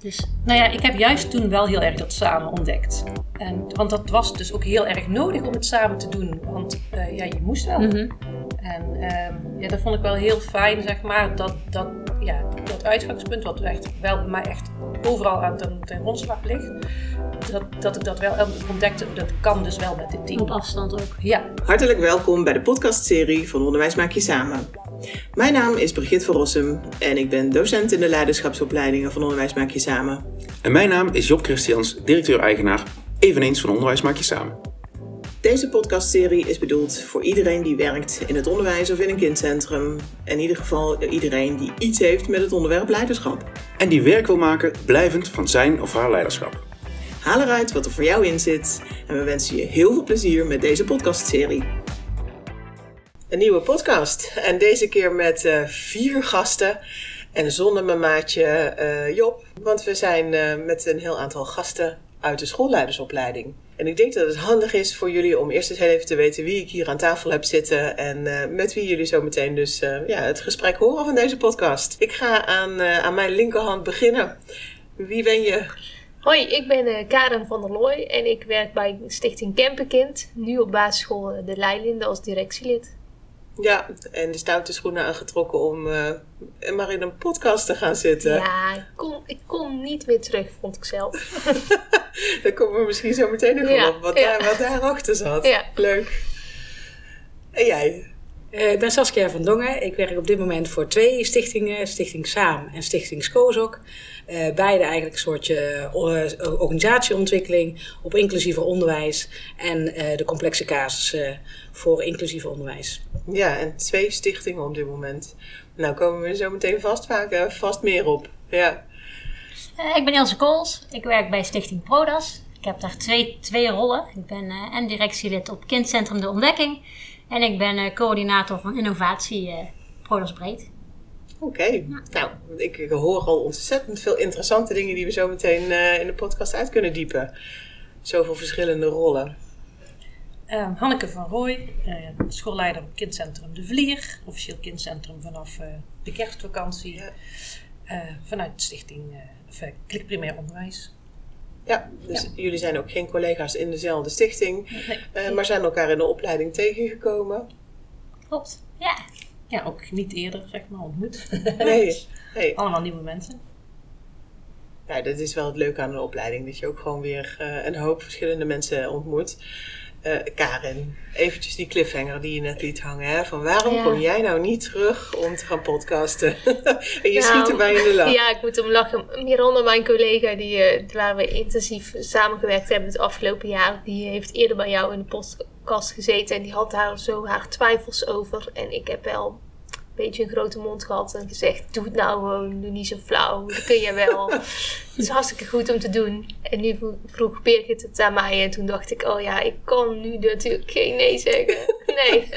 Dus, nou ja, ik heb juist toen wel heel erg dat samen ontdekt. En, want dat was dus ook heel erg nodig om het samen te doen. Want uh, ja, je moest wel. Mhm. En um, ja, dat vond ik wel heel fijn, zeg maar, dat, dat, ja, dat uitgangspunt, wat echt wel bij mij echt overal aan ten, ten grondslag ligt, dat, dat ik dat wel ontdekte, dat kan dus wel met dit team. Op afstand ook. Ja. Hartelijk welkom bij de podcastserie van Onderwijs Maak Je Samen. Mijn naam is Brigitte van Rossum en ik ben docent in de leiderschapsopleidingen van Onderwijs Maak Je Samen. En mijn naam is Job Christians, directeur-eigenaar, eveneens van Onderwijs Maak Je Samen. Deze podcastserie is bedoeld voor iedereen die werkt in het onderwijs of in een kindcentrum. In ieder geval iedereen die iets heeft met het onderwerp leiderschap. En die werk wil maken blijvend van zijn of haar leiderschap. Haal eruit wat er voor jou in zit en we wensen je heel veel plezier met deze podcastserie. Een nieuwe podcast en deze keer met uh, vier gasten en zonder mijn maatje uh, Job. Want we zijn uh, met een heel aantal gasten uit de schoolleidersopleiding. En ik denk dat het handig is voor jullie om eerst eens heel even te weten wie ik hier aan tafel heb zitten en met wie jullie zo meteen dus ja, het gesprek horen van deze podcast. Ik ga aan, aan mijn linkerhand beginnen. Wie ben je? Hoi, ik ben Karen van der Looy en ik werk bij Stichting Kempenkind, nu op basisschool De Leilinde als directielid. Ja, en de stoute schoenen aangetrokken om uh, maar in een podcast te gaan zitten. Ja, ik kon, ik kon niet meer terug, vond ik zelf. Daar komen we misschien zo meteen nog ja, op, wat, ja. daar, wat daarachter zat. Ja. Leuk. En jij? Uh, ik ben Saskia van Dongen. Ik werk op dit moment voor twee stichtingen, Stichting Saam en Stichting Skozok. Uh, beide eigenlijk een soortje organisatieontwikkeling op inclusieve onderwijs en de complexe casussen voor inclusieve onderwijs. Ja, en twee stichtingen op dit moment. Nou komen we zo meteen vast, vaak, vast meer op. Ja. ik ben Ilse Kools. Ik werk bij Stichting Prodas. Ik heb daar twee, twee rollen. Ik ben en directielid op Kindcentrum De Ontdekking. En ik ben uh, coördinator van innovatie uh, Prodas Breed. Oké, okay. ja. nou, ik, ik, hoor al ontzettend veel interessante dingen die we zo meteen uh, in de podcast uit kunnen diepen. Zoveel verschillende rollen. Uh, Hanneke van Rooij, schoolleider op kindcentrum De Vlier. Officieel kindcentrum vanaf de kerstvakantie. Ja. vanuit de stichting Klik Primair Onderwijs. Ja, dus ja. jullie zijn ook geen collega's in dezelfde stichting, nee. uh, maar zijn elkaar in de opleiding tegengekomen. Klopt, ja. Ja, ook niet eerder, zeg maar, ontmoet. Nee. nee. Allemaal nieuwe mensen. Ja, dat is wel het leuke aan de opleiding, dat je ook gewoon weer uh, een hoop verschillende mensen ontmoet. Uh, Karin, eventjes die cliffhanger die je net liet hangen. Hè? Van waarom ja. kom jij nou niet terug om te gaan podcasten? en je nou, schiet erbij in de lach. Ja, ik moet hem lachen. Miranda, mijn collega, die, uh, waar we intensief samengewerkt hebben het afgelopen jaar, die heeft eerder bij jou in de podcast gezeten. En die had daar zo haar twijfels over. En ik heb wel beetje een grote mond gehad en gezegd: Doe het nou gewoon, doe niet zo flauw, dat kun je wel. Het is hartstikke goed om te doen. En nu vroeg Birgit het aan mij en toen dacht ik: Oh ja, ik kan nu natuurlijk geen nee zeggen. Nee.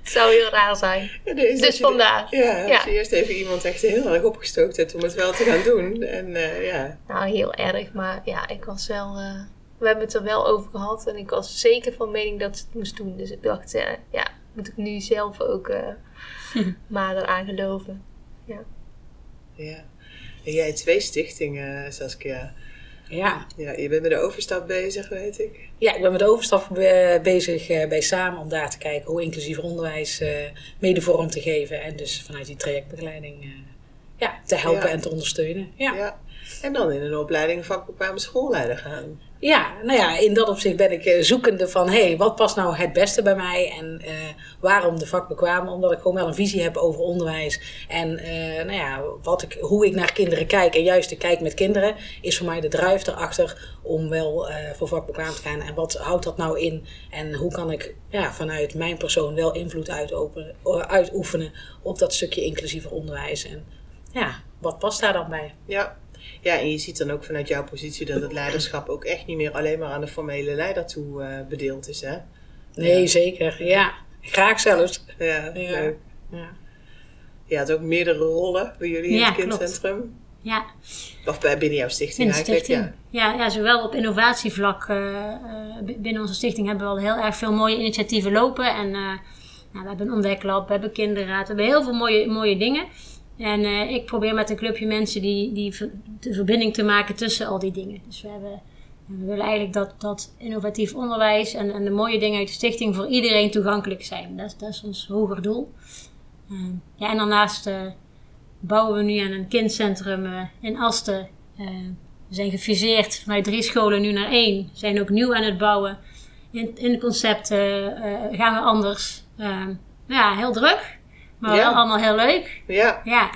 Het zou heel raar zijn. Ja, dus, dus vandaar. Ja, als je eerst even iemand echt heel erg opgestookt hebt om het wel te gaan doen. En, uh, ja. Nou, heel erg. Maar ja, ik was wel... Uh, we hebben het er wel over gehad. En ik was zeker van mening dat ze het moest doen. Dus ik dacht, uh, ja, moet ik nu zelf ook maar eraan geloven. Ja. Ja. En jij twee stichtingen, Saskia. Ja. ja. Je bent met de overstap bezig, weet ik. Ja, ik ben met de overstap be bezig uh, bij Samen om daar te kijken hoe inclusief onderwijs uh, mede vorm te geven. En dus vanuit die trajectbegeleiding uh, ja, te helpen ja. en te ondersteunen. Ja. ja. En dan in een opleiding vakbekwame schoolleider gaan. Ja, nou ja, in dat opzicht ben ik uh, zoekende van... hé, hey, wat past nou het beste bij mij en uh, waarom de vakbekwame? Omdat ik gewoon wel een visie heb over onderwijs. En uh, nou ja, wat ik, hoe ik naar kinderen kijk en juist de kijk met kinderen... is voor mij de druif erachter om wel voor vakbekwaam te gaan. En wat houdt dat nou in? En hoe kan ik ja, vanuit mijn persoon wel invloed uitoefenen... op dat stukje inclusieve onderwijs? En ja, wat past daar dan bij? Ja, ja, en je ziet dan ook vanuit jouw positie dat het leiderschap ook echt niet meer alleen maar aan de formele leider toe uh, bedeeld is, hè? Nee, ja. zeker. Ja, graag zelfs. Ja, ja. leuk. Ja. Je had ook meerdere rollen bij jullie ja, in het kindcentrum. Klopt. Ja. Of bij, binnen jouw stichting binnen eigenlijk, stichting. Ja. Ja, ja, zowel op innovatievlak. Uh, uh, binnen onze stichting hebben we al heel erg veel mooie initiatieven lopen. En nou, we hebben een ontdeklab, we hebben kinderraad, we hebben heel veel mooie, mooie dingen. En eh, ik probeer met een clubje mensen die, die de verbinding te maken tussen al die dingen. Dus we, hebben, we willen eigenlijk dat, dat innovatief onderwijs en, en de mooie dingen uit de stichting voor iedereen toegankelijk zijn. Dat, dat is ons hoger doel. Eh, ja, en daarnaast eh, bouwen we nu aan een kindcentrum in Asten. We zijn gefuseerd vanuit drie scholen nu naar één. We zijn ook nieuw aan het bouwen. In, in het concept eh, gaan we anders. Ja, heel druk. Maar wel allemaal heel leuk. Ja, Ja,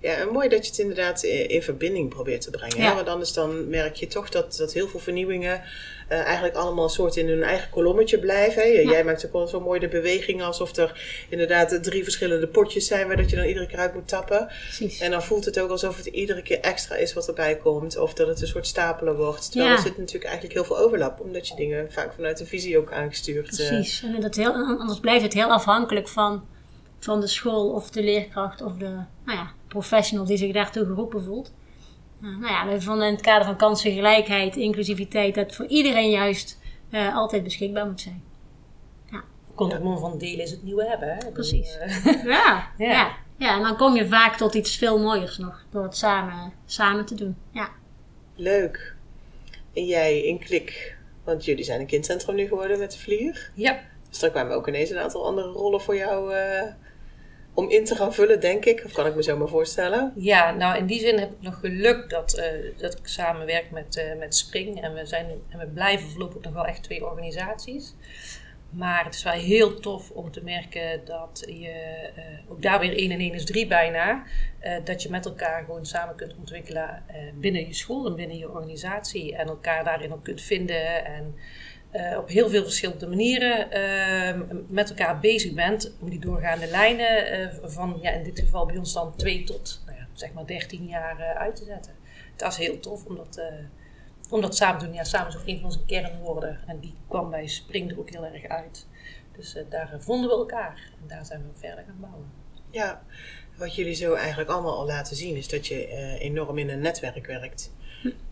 ja, en mooi dat je het inderdaad in, in verbinding probeert te brengen. Ja. Hè? Want anders dan merk je toch dat, dat heel veel vernieuwingen eh, eigenlijk allemaal soort in hun eigen kolommetje blijven. Hè? Jij maakt ook wel zo mooi de beweging alsof er inderdaad drie verschillende potjes zijn waar dat je dan iedere keer uit moet tappen. precies. En dan voelt het ook alsof het iedere keer extra is wat erbij komt. Of dat het een soort stapelen wordt. Terwijl Ja. er zit natuurlijk eigenlijk heel veel overlap. Omdat je dingen vaak vanuit de visie ook aangestuurd eh, Precies. En dat heel, anders blijft het heel afhankelijk van, van de school of de leerkracht of de nou ja, professional die zich daartoe geroepen voelt. Uh, nou ja, we vonden in het kader van kansengelijkheid, inclusiviteit, dat voor iedereen juist eh, altijd beschikbaar moet zijn. Contact van delen is het nieuwe hebben. Hè? Precies. Eh, Ja, Ja. ja. ja. en dan kom je vaak tot iets veel mooiers nog, door het samen, samen te doen. Ja. Leuk. En jij in Klik, want jullie zijn een kindcentrum nu geworden met de Vlier. ja, Dus daar kwamen ook ineens een aantal andere rollen voor jou eh, om in te gaan vullen, denk ik. Of kan ik me zo maar voorstellen. Ja, nou in die zin heb ik nog geluk dat, eh, dat ik samenwerk met, eh, met Spring. En we, zijn, en we blijven voorlopig nog wel echt twee organisaties. Maar het is wel heel tof om te merken dat je, ook daar weer 1 en 1 is 3 bijna, dat je met elkaar gewoon samen kunt ontwikkelen binnen je school en binnen je organisatie. En elkaar daarin ook kunt vinden en eh, op heel veel verschillende manieren eh, met elkaar bezig bent om die doorgaande lijnen eh, van, ja, in dit geval bij ons dan 2 tot nou ja, zeg maar 13 jaar eh, uit te zetten. Dat is heel tof om dat, eh, om dat samen te doen. Ja, samen is ook een van onze kernwoorden. En die kwam bij Spring er ook heel erg uit. Dus daar vonden we elkaar. En daar zijn we verder gaan bouwen. Ja, wat jullie zo eigenlijk allemaal al laten zien is dat je eh, enorm in een netwerk werkt.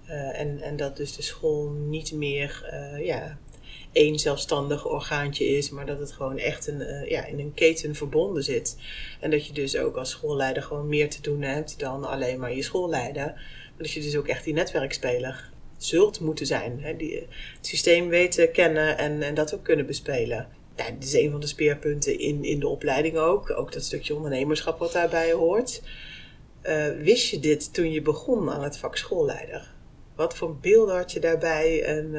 Eh, en, en dat dus de school niet meer eh, ja, één zelfstandig orgaantje is, maar dat het gewoon echt een, eh, ja, in een keten verbonden zit. En dat je dus ook als schoolleider gewoon meer te doen hebt dan alleen maar je school leiden. Maar dat je dus ook echt die netwerkspeler zult moeten zijn. Hè? Die, eh, het systeem weten, kennen en, en dat ook kunnen bespelen. Ja, dit is een van de speerpunten in, in de opleiding ook. Ook dat stukje ondernemerschap wat daarbij hoort. Eh, wist je dit toen je begon aan het vak schoolleider? Wat voor beelden had je daarbij? En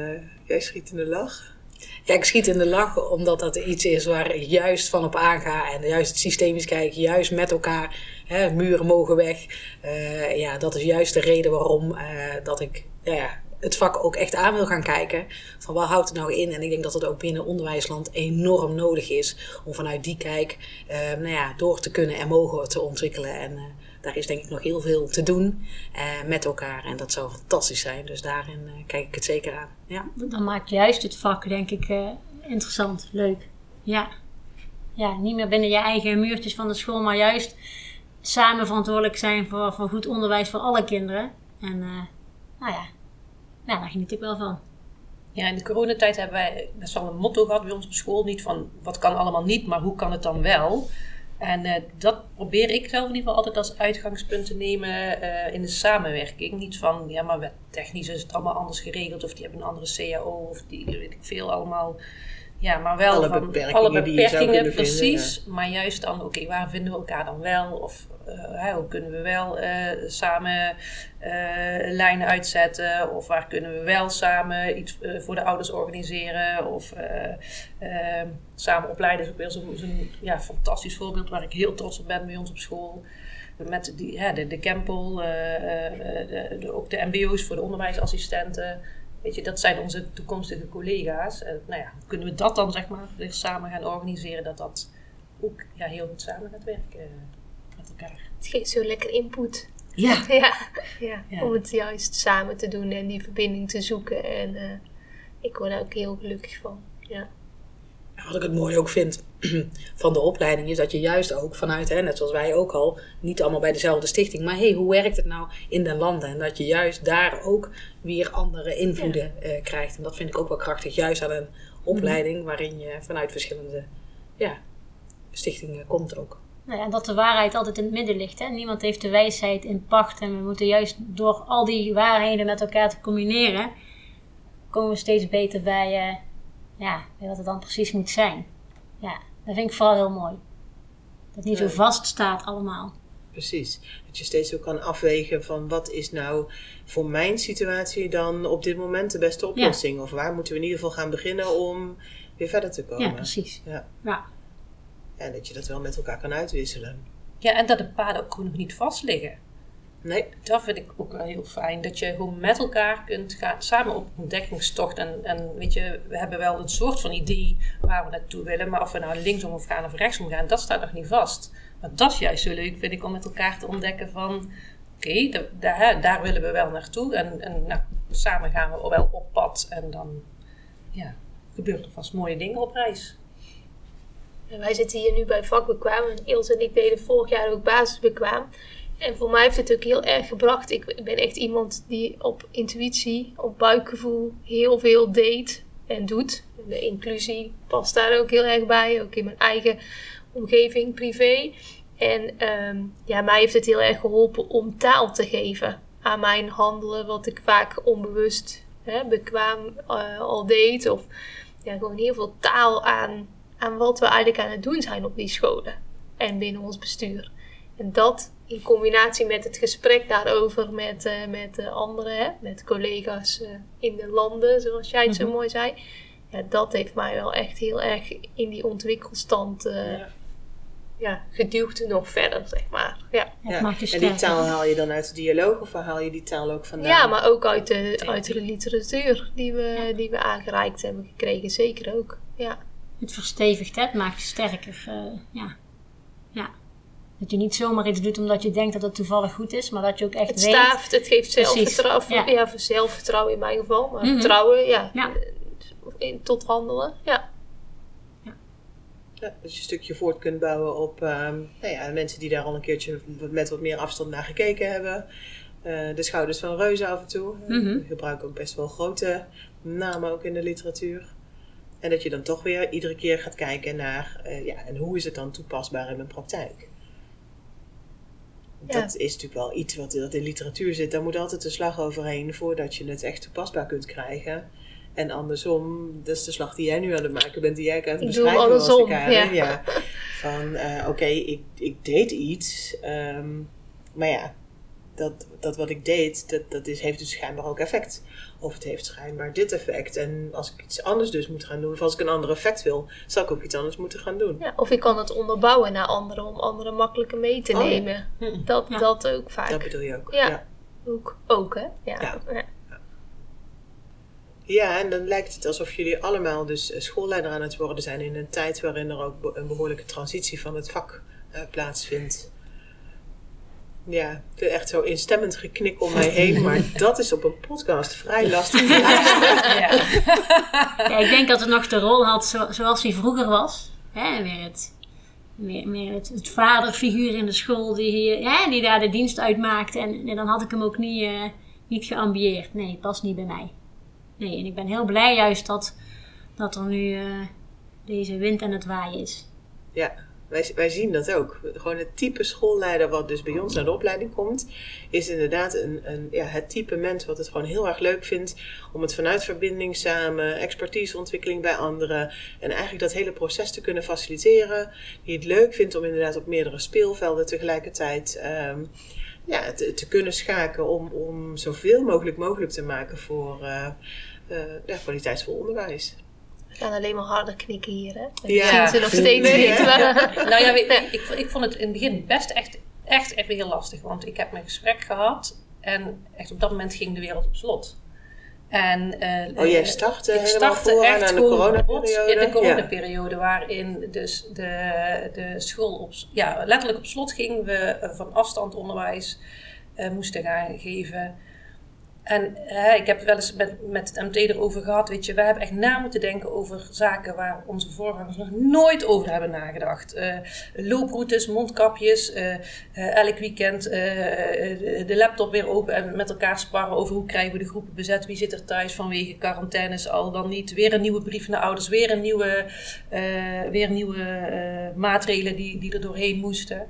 jij schiet in de lach. Ja, ik schiet in de lach omdat dat iets is waar ik juist van op aanga. En juist systemisch kijken, juist met elkaar. Hè, muren mogen weg. Eh, ja, dat is juist de reden waarom eh, dat ik ja, het vak ook echt aan wil gaan kijken. Van wat houdt het nou in? En ik denk dat het ook binnen onderwijsland enorm nodig is. Om vanuit die kijk eh, nou ja, door te kunnen en mogen te ontwikkelen. En daar is denk ik nog heel veel te doen eh, met elkaar. En dat zou fantastisch zijn. Dus daarin eh, kijk ik het zeker aan. Ja. Dan maakt juist het vak, denk ik, eh, interessant, leuk. Ja. ja, niet meer binnen je eigen muurtjes van de school, maar juist samen verantwoordelijk zijn voor, voor goed onderwijs voor alle kinderen. En eh, nou ja, ja, daar geniet ik wel van. Ja, in de coronatijd hebben wij best wel een motto gehad bij ons op school. Niet van wat kan allemaal niet, maar hoe kan het dan wel? En eh, dat probeer ik zelf in ieder geval altijd als uitgangspunt te nemen eh, in de samenwerking. Niet van, ja, maar wet- technisch is het allemaal anders geregeld. Of die hebben een andere CAO. Of die, weet ik veel, allemaal. Ja, maar wel Alle van beperkingen alle beperkingen, vinden, precies. Maar juist dan, oké, waar vinden we elkaar dan wel? Of eh, hoe kunnen we wel eh, samen eh, lijnen uitzetten? Of waar kunnen we wel samen iets voor de ouders organiseren? Of eh, eh, samen opleiden is ook weer zo'n zo'n, ja, fantastisch voorbeeld waar ik heel trots op ben bij ons op school. Met die, hè, de, de Kempel, de, de- ook de MBO's voor de onderwijsassistenten. Weet je, dat zijn onze toekomstige collega's. En, nou ja, kunnen we dat dan zeg maar samen gaan organiseren? Dat dat ook ja, heel goed samen gaat werken met elkaar. Het geeft zo lekker input. Ja, Ja, ja, Ja. om het juist samen te doen en die verbinding te zoeken. En eh, ik word daar ook heel gelukkig van. Ja. Wat ik het mooi ook vind van de opleiding is dat je juist ook vanuit, hè, net zoals wij ook al, niet allemaal bij dezelfde stichting, maar hey, hoe werkt het nou in de landen? En dat je juist daar ook weer andere invloeden eh, krijgt. En dat vind ik ook wel krachtig, juist aan een opleiding waarin je vanuit verschillende ja, stichtingen komt ook. Nou ja, dat de waarheid altijd in het midden ligt. Hè? Niemand heeft de wijsheid in pacht. En we moeten juist door al die waarheden met elkaar te combineren, komen we steeds beter bij, eh, ja, bij wat het dan precies moet zijn. Ja, dat vind ik vooral heel mooi. Dat het niet zo vast staat allemaal. Precies. Dat je steeds ook kan afwegen van wat is nou voor mijn situatie dan op dit moment de beste oplossing? Of waar moeten we in ieder geval gaan beginnen om weer verder te komen? Ja, precies. Ja. Ja. En dat je dat wel met elkaar kan uitwisselen. Ja, en dat de paden ook gewoon nog niet vast liggen. Nee, Dat vind ik ook wel heel fijn. Dat je gewoon met elkaar kunt gaan, samen op ontdekkingstocht. En, en weet je, we hebben wel een soort van idee waar we naartoe willen. Maar of we nou linksom of gaan of rechtsom gaan, dat staat nog niet vast. Maar dat is juist zo leuk, vind ik, om met elkaar te ontdekken van... Oké, da- daar, daar willen we wel naartoe. En, en nou, samen gaan we wel op pad. En dan ja, gebeuren er vast mooie dingen op reis. En wij zitten hier nu bij vakbekwaam. En Ilse en ik deden vorig jaar ook basisbekwaam. En voor mij heeft het ook heel erg gebracht. Ik ben echt iemand die op intuïtie, op buikgevoel heel veel deed en doet. De inclusie past daar ook heel erg bij. Ook in mijn eigen omgeving, privé. En ehm, ja, mij heeft het heel erg geholpen om taal te geven aan mijn handelen. Wat ik vaak onbewust hè, bekwaam eh, al deed. Of ja, gewoon heel veel taal aan, aan wat we eigenlijk aan het doen zijn op die scholen. En binnen ons bestuur. En dat in combinatie met het gesprek daarover met, eh, met de anderen, hè, met collega's eh, in de landen, zoals jij het zo mooi zei. Ja, dat heeft mij wel echt heel erg in die ontwikkelstand eh Ja. ja. geduwd nog verder, zeg maar. Ja. En die taal haal je dan uit de dialoog of haal je die taal ook vandaan? ja, maar ook uit de, uit de literatuur die we, die we aangereikt hebben gekregen. Zeker ook. Ja. Het verstevigt, hè? het maakt je sterker. eh, ja. ja. Dat je niet zomaar iets doet omdat je denkt dat het toevallig goed is, maar dat je ook echt Het weet. staaft, het geeft zelfvertrouwen. ja. Ja. voor zelfvertrouwen in mijn geval. Maar Mhm. vertrouwen, ja. Ja. In, tot handelen. Ja. Ja, dat je een stukje voort kunt bouwen op ehm, nou ja, mensen die daar al een keertje met wat meer afstand naar gekeken hebben. Eh, de schouders van reuzen af en toe. Mhm. We gebruiken ook best wel grote namen ook in de literatuur. En dat je dan toch weer iedere keer gaat kijken naar, eh, ja, en hoe is het dan toepasbaar in mijn praktijk? Ja. Dat is natuurlijk wel iets wat wat in literatuur zit. Daar moet altijd een slag overheen voordat je het echt toepasbaar kunt krijgen. En andersom, dat is de slag die jij nu aan het maken bent, die jij aan het Ik doe beschrijven was, andersom, Karin. ja. ja. Van, eh, oké, ik, ik deed iets, ehm, maar ja, dat, dat wat ik deed, dat, dat is, heeft dus schijnbaar ook effect. Of het heeft schijnbaar dit effect. En als ik iets anders dus moet gaan doen, of als ik een ander effect wil, zal ik ook iets anders moeten gaan doen. Ja, Of ik kan het onderbouwen naar anderen om anderen makkelijker mee te Oh, nemen. Hm. Dat, Ja. dat ook vaak. Dat bedoel je ook. Ja. ja. Ook, ook hè? Ja. Ja. Ja. Ja, en dan lijkt het alsof jullie allemaal dus eh, schoolleider aan het worden zijn in een tijd waarin er ook een behoorlijke transitie van het vak eh, plaatsvindt. Ja, echt zo instemmend geknik om mij heen, maar dat is op een podcast vrij lastig. Ja. Ja, ik denk dat het nog de rol had zo- zoals hij vroeger was. Hè? Meer, het, meer, meer het, het vaderfiguur in de school die, hier, hè? die daar de dienst uitmaakte. En, en dan had ik hem ook niet, eh, niet geambieerd. Nee, past niet bij mij. Nee, en ik ben heel blij juist dat, dat er nu eh, deze wind aan het waaien is. Ja, wij, wij zien dat ook. Gewoon het type schoolleider wat dus bij ons naar de opleiding komt, is inderdaad een, een, ja, het type mens wat het gewoon heel erg leuk vindt om het vanuit verbinding samen, expertiseontwikkeling bij anderen en eigenlijk dat hele proces te kunnen faciliteren. Die het leuk vindt om inderdaad op meerdere speelvelden tegelijkertijd ehm, ja, te, kunnen schaken om, om zoveel mogelijk mogelijk te maken voor eh, eh, kwaliteitsvol onderwijs. We gaan alleen maar harder knikken hier, hè? Dat Ja. zien ze nog steeds Nee, niet. maar- Nou ja, weet, ik, ik vond het in het begin best echt, echt even heel lastig. Want ik heb mijn gesprek gehad en echt op dat moment ging de wereld op slot. En, eh, Oh, jij eh, startte ik helemaal startte echt aan de coronaperiode? In de Ja. coronaperiode waarin dus de, de school op, ja, letterlijk op slot ging. We eh, van afstand onderwijs eh, moesten gaan geven. En hè, ik heb wel eens met, met het MT erover gehad. Weet je, we hebben echt na moeten denken over zaken waar onze voorgangers nog nooit over hebben nagedacht. Eh, looproutes, mondkapjes, eh, eh, elk weekend de laptop weer open en met elkaar sparren over hoe krijgen we de groepen bezet. Wie zit er thuis vanwege quarantaines al dan niet. Weer een nieuwe brief naar ouders, weer een nieuwe, weer nieuwe maatregelen die, die er doorheen moesten.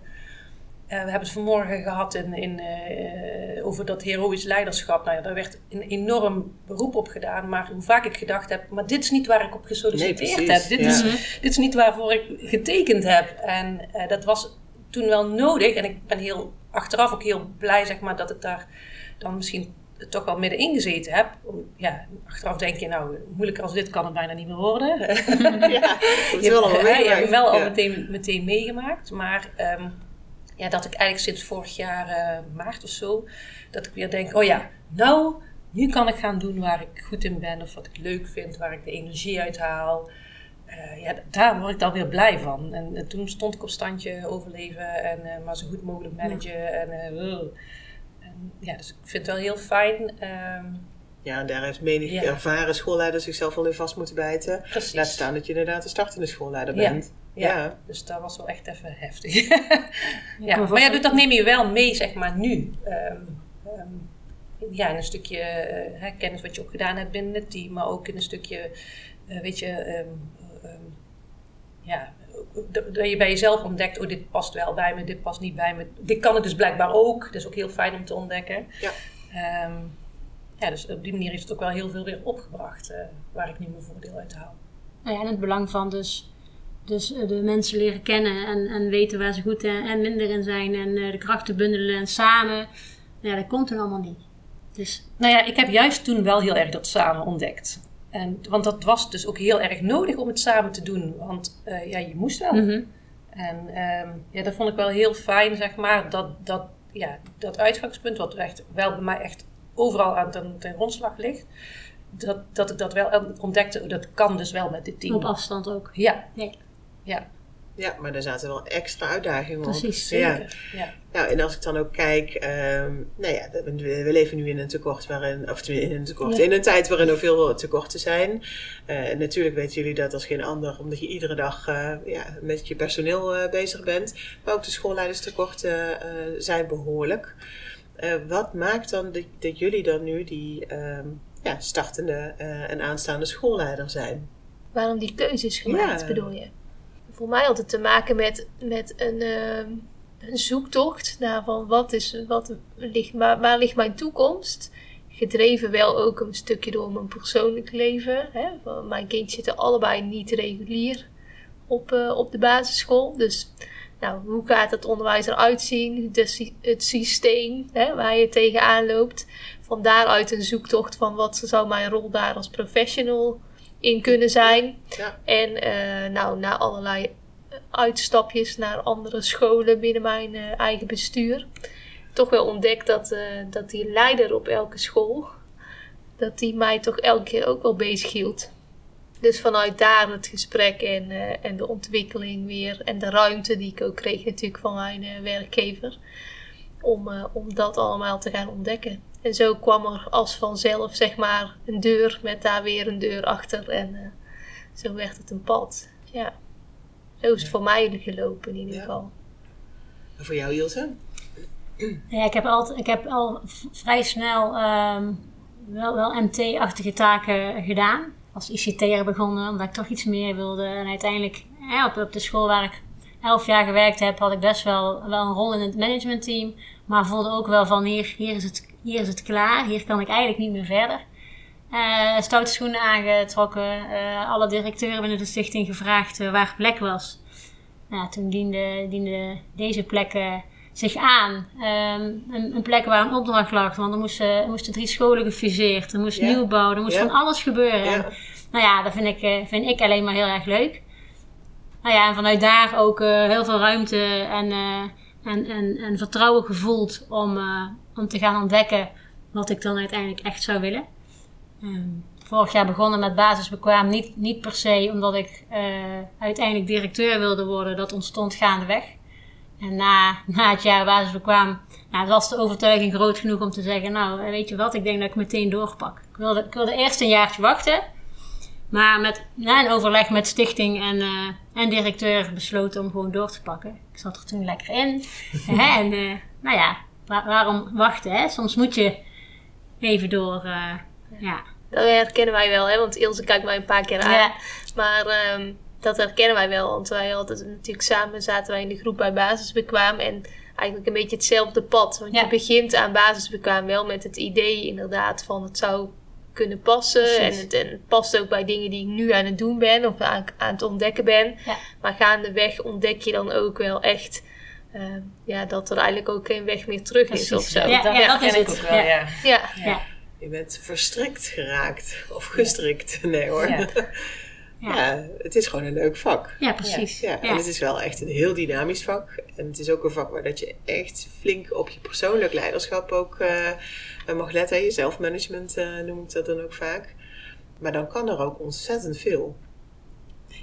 We hebben het vanmorgen gehad in, in, over dat heroïsch leiderschap. Nou ja, daar werd een enorm beroep op gedaan. Maar hoe vaak ik gedacht heb, maar dit is niet waar ik op gesolliciteerd Nee, heb. Dit, ja. is, dit is niet waarvoor ik getekend heb. En eh, dat was toen wel nodig. En ik ben heel, achteraf ook heel blij zeg maar, dat ik daar dan misschien toch wel middenin gezeten heb. Ja, achteraf denk je, nou, moeilijker als dit kan het bijna niet meer worden. Ja, Je wel hebt- al hè, je hebt wel al meteen, meteen meegemaakt. Maar ehm, ja, dat ik eigenlijk sinds vorig jaar eh, maart of zo, dat ik weer denk, oh ja, nou, nu kan ik gaan doen waar ik goed in ben. Of wat ik leuk vind, waar ik de energie uit haal. Eh, ja, daar word ik dan weer blij van. En, toen stond ik op standje overleven en eh, maar zo goed mogelijk managen. En, ja, dus ik vind het wel heel fijn. ehm, Ja, en daar heeft menig Ja. ervaren schoolleider zichzelf wel in vast moeten bijten. precies. Laat staan dat je inderdaad een startende schoolleider bent. Ja. Ja. Dus dat was wel echt even heftig. ja, maar ja, dus dat neem je wel mee, zeg maar, nu. Ehm, ehm, ja, in een stukje eh, hè, kennis wat je ook gedaan hebt binnen het team, maar ook in een stukje, eh, weet je, ehm, ehm, ja, dat je bij jezelf ontdekt, oh, dit past wel bij me, dit past niet bij me. Dit kan het dus blijkbaar ook. Dat is ook heel fijn om te ontdekken. Ja. Ehm, ja, dus op die manier heeft het ook wel heel veel weer opgebracht, eh, waar ik nu mijn voordeel uit haal. Nou ja, en het belang van dus, dus eh, de mensen leren kennen en, en weten waar ze goed en, en minder in zijn en eh, de krachten bundelen en samen. Ja, dat komt er allemaal niet. Dus Nou ja, ik heb juist toen wel heel erg dat samen ontdekt. En, want dat was dus ook heel erg nodig om het samen te doen. Want eh, ja, je moest wel. mhm. En ehm, ja, dat vond ik wel heel fijn, zeg maar. Dat, dat, ja, dat uitgangspunt, wat echt wel bij mij echt overal aan ten, ten grondslag ligt. Dat, dat ik dat wel ontdekte. Dat kan dus wel met dit team. op afstand ook. Ja, Nee. Ja, Ja, maar daar zaten wel extra uitdagingen op. Precies, Ja. zeker. Ja. Nou, en als ik dan ook kijk, ehm, nou ja, we, we leven nu in een tekort waarin, of in een tekort, Ja. in een tijd waarin er veel tekorten zijn. En natuurlijk weten jullie dat als geen ander, omdat je iedere dag eh, ja, met je personeel eh, bezig bent. Maar ook de schoolleiderstekorten zijn behoorlijk. Eh, wat maakt dan dat, dat jullie dan nu die ehm, ja, startende en aanstaande schoolleider zijn? Waarom die keuze is gemaakt, bedoel je? Voor mij het te maken met, met een, ehm, een zoektocht naar van wat is, wat ligt, waar, waar ligt mijn toekomst? Gedreven wel ook een stukje door mijn persoonlijk leven. Hè? Mijn kindjes zitten allebei niet regulier op, eh, op de basisschool. Dus nou, hoe gaat het onderwijs eruit zien? Het systeem hè, waar je tegenaan loopt. Van daaruit een zoektocht van wat zou mijn rol daar als professional in kunnen zijn. Ja. En eh, nou, na allerlei uitstapjes naar andere scholen binnen mijn eh, eigen bestuur. Toch wel ontdekt dat, eh, dat die leider op elke school, dat die mij toch elke keer ook wel bezig hield. Dus vanuit daar het gesprek en, en de ontwikkeling weer en de ruimte die ik ook kreeg natuurlijk van mijn werkgever. Om, om dat allemaal te gaan ontdekken. En zo kwam er als vanzelf zeg maar een deur met daar weer een deur achter. En eh, zo werd het een pad. Ja. Zo is het voor mij gelopen in ieder Ja. geval. En voor jou, Ilse? Ja, ik heb, altijd, ik heb al vrij snel ehm, wel, wel MT-achtige taken gedaan. Als ICT'er begonnen, omdat ik toch iets meer wilde. En uiteindelijk, ja, op, op de school waar ik elf jaar gewerkt heb, had ik best wel, wel een rol in het managementteam. Maar voelde ook wel van, hier, hier, is het, hier is het klaar. Hier kan ik eigenlijk niet meer verder. Eh stoute schoenen aangetrokken. eh, alle directeuren binnen de stichting gevraagd eh, waar plek was. Nou, toen diende, diende deze plek zich aan. Ehm, een, een plek waar een opdracht lag. Want er moesten, er moesten drie scholen gefuseerd. Er moest Ja. nieuwbouw. Er moest Ja. van alles gebeuren. En, nou ja, dat vind ik, vind ik alleen maar heel erg leuk. Nou ja, en vanuit daar ook heel veel ruimte en, en, en, en vertrouwen gevoeld om, om te gaan ontdekken wat ik dan uiteindelijk echt zou willen. Ehm, vorig jaar begonnen met basisbekwaam. Niet, niet per se omdat ik eh, uiteindelijk directeur wilde worden. Dat ontstond gaandeweg. En na, na het jaar basisbekwaam nou, was de overtuiging groot genoeg om te zeggen... Nou, weet je wat, ik denk dat ik meteen doorpak. Ik wilde, ik wilde eerst een jaartje wachten. Maar met, na een overleg met stichting en, eh, en directeur besloten om gewoon door te pakken. Ik zat er toen lekker in. En eh, nou ja, wa- waarom wachten? Hè? Soms moet je even door... eh, ja. Dat herkennen wij wel, hè? want Ilse kijkt mij een paar keer aan. Ja. Maar ehm, dat herkennen wij wel, want wij hadden natuurlijk samen zaten wij in de groep bij basisbekwaam en eigenlijk een beetje hetzelfde pad. Want Ja. je begint aan basisbekwaam wel met het idee inderdaad van het zou kunnen passen en het, en het past ook bij dingen die ik nu aan het doen ben of aan, aan het ontdekken ben. Ja. Maar gaandeweg ontdek je dan ook wel echt ehm, ja, dat er eigenlijk ook geen weg meer terug is Precies. of zo. Ja, dat ja, dat is ik het. ook wel, Ja. ja. ja. Ja. Je bent verstrikt geraakt. Of gestrikt. Nee hoor. Ja. Ja. Ja. het is gewoon een leuk vak. Ja, precies. Ja, en het is wel echt een heel dynamisch vak. En het is ook een vak waar dat je echt flink op je persoonlijk leiderschap ook eh, mag letten. Je zelfmanagement eh, noem ik dat dan ook vaak. Maar dan kan er ook ontzettend veel.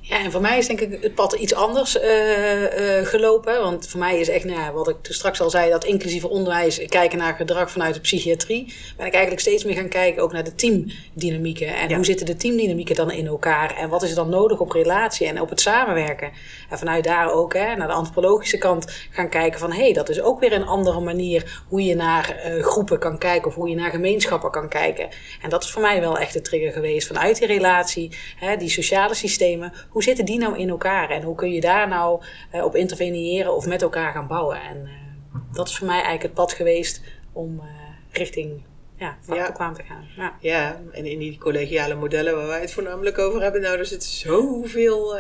Ja, en voor mij is denk ik het pad iets anders eh, eh, gelopen. Want voor mij is echt, nou ja, wat ik toen straks al zei, dat inclusieve onderwijs, kijken naar gedrag vanuit de psychiatrie. Ben ik eigenlijk steeds meer gaan kijken ook naar de teamdynamieken. En Ja. hoe zitten de teamdynamieken dan in elkaar? En wat is er dan nodig op relatie en op het samenwerken? En vanuit daar ook hè, naar de antropologische kant gaan kijken van... hé, hey, dat is ook weer een andere manier hoe je naar eh, groepen kan kijken... of hoe je naar gemeenschappen kan kijken. En dat is voor mij wel echt de trigger geweest vanuit die relatie. Hè, die sociale systemen, hoe zitten die nou in elkaar? En hoe kun je daar nou eh, op interveneren of met elkaar gaan bouwen? En eh, dat is voor mij eigenlijk het pad geweest om eh, richting ja, vakbekwaam te gaan. Ja. Ja, en in die collegiale modellen waar wij het voornamelijk over hebben, nou, er zit zoveel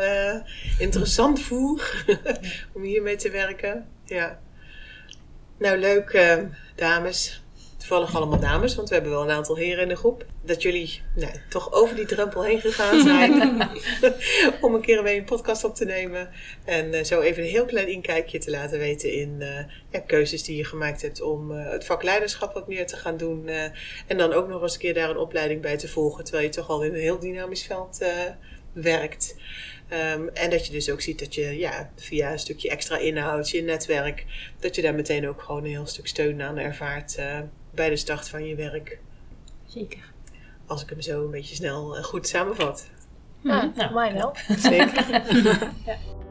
interessant voer om hiermee te werken. Ja. Nou, leuk, dames. Toevallig allemaal dames, want we hebben wel een aantal heren in de groep. Dat jullie nou, toch over die drempel heen gegaan zijn om een keer mee een podcast op te nemen. En eh, zo even een heel klein inkijkje te laten weten in eh, ja, keuzes die je gemaakt hebt om eh, het vak leiderschap wat meer te gaan doen. en dan ook nog eens een keer daar een opleiding bij te volgen, terwijl je toch al in een heel dynamisch veld werkt. Ehm, en dat je dus ook ziet dat je ja, via een stukje extra inhoud, je netwerk, dat je daar meteen ook gewoon een heel stuk steun aan ervaart bij de start van je werk. Zeker. Als ik hem zo een beetje snel eh, goed samenvat. Ja, voor mij wel. Zeker.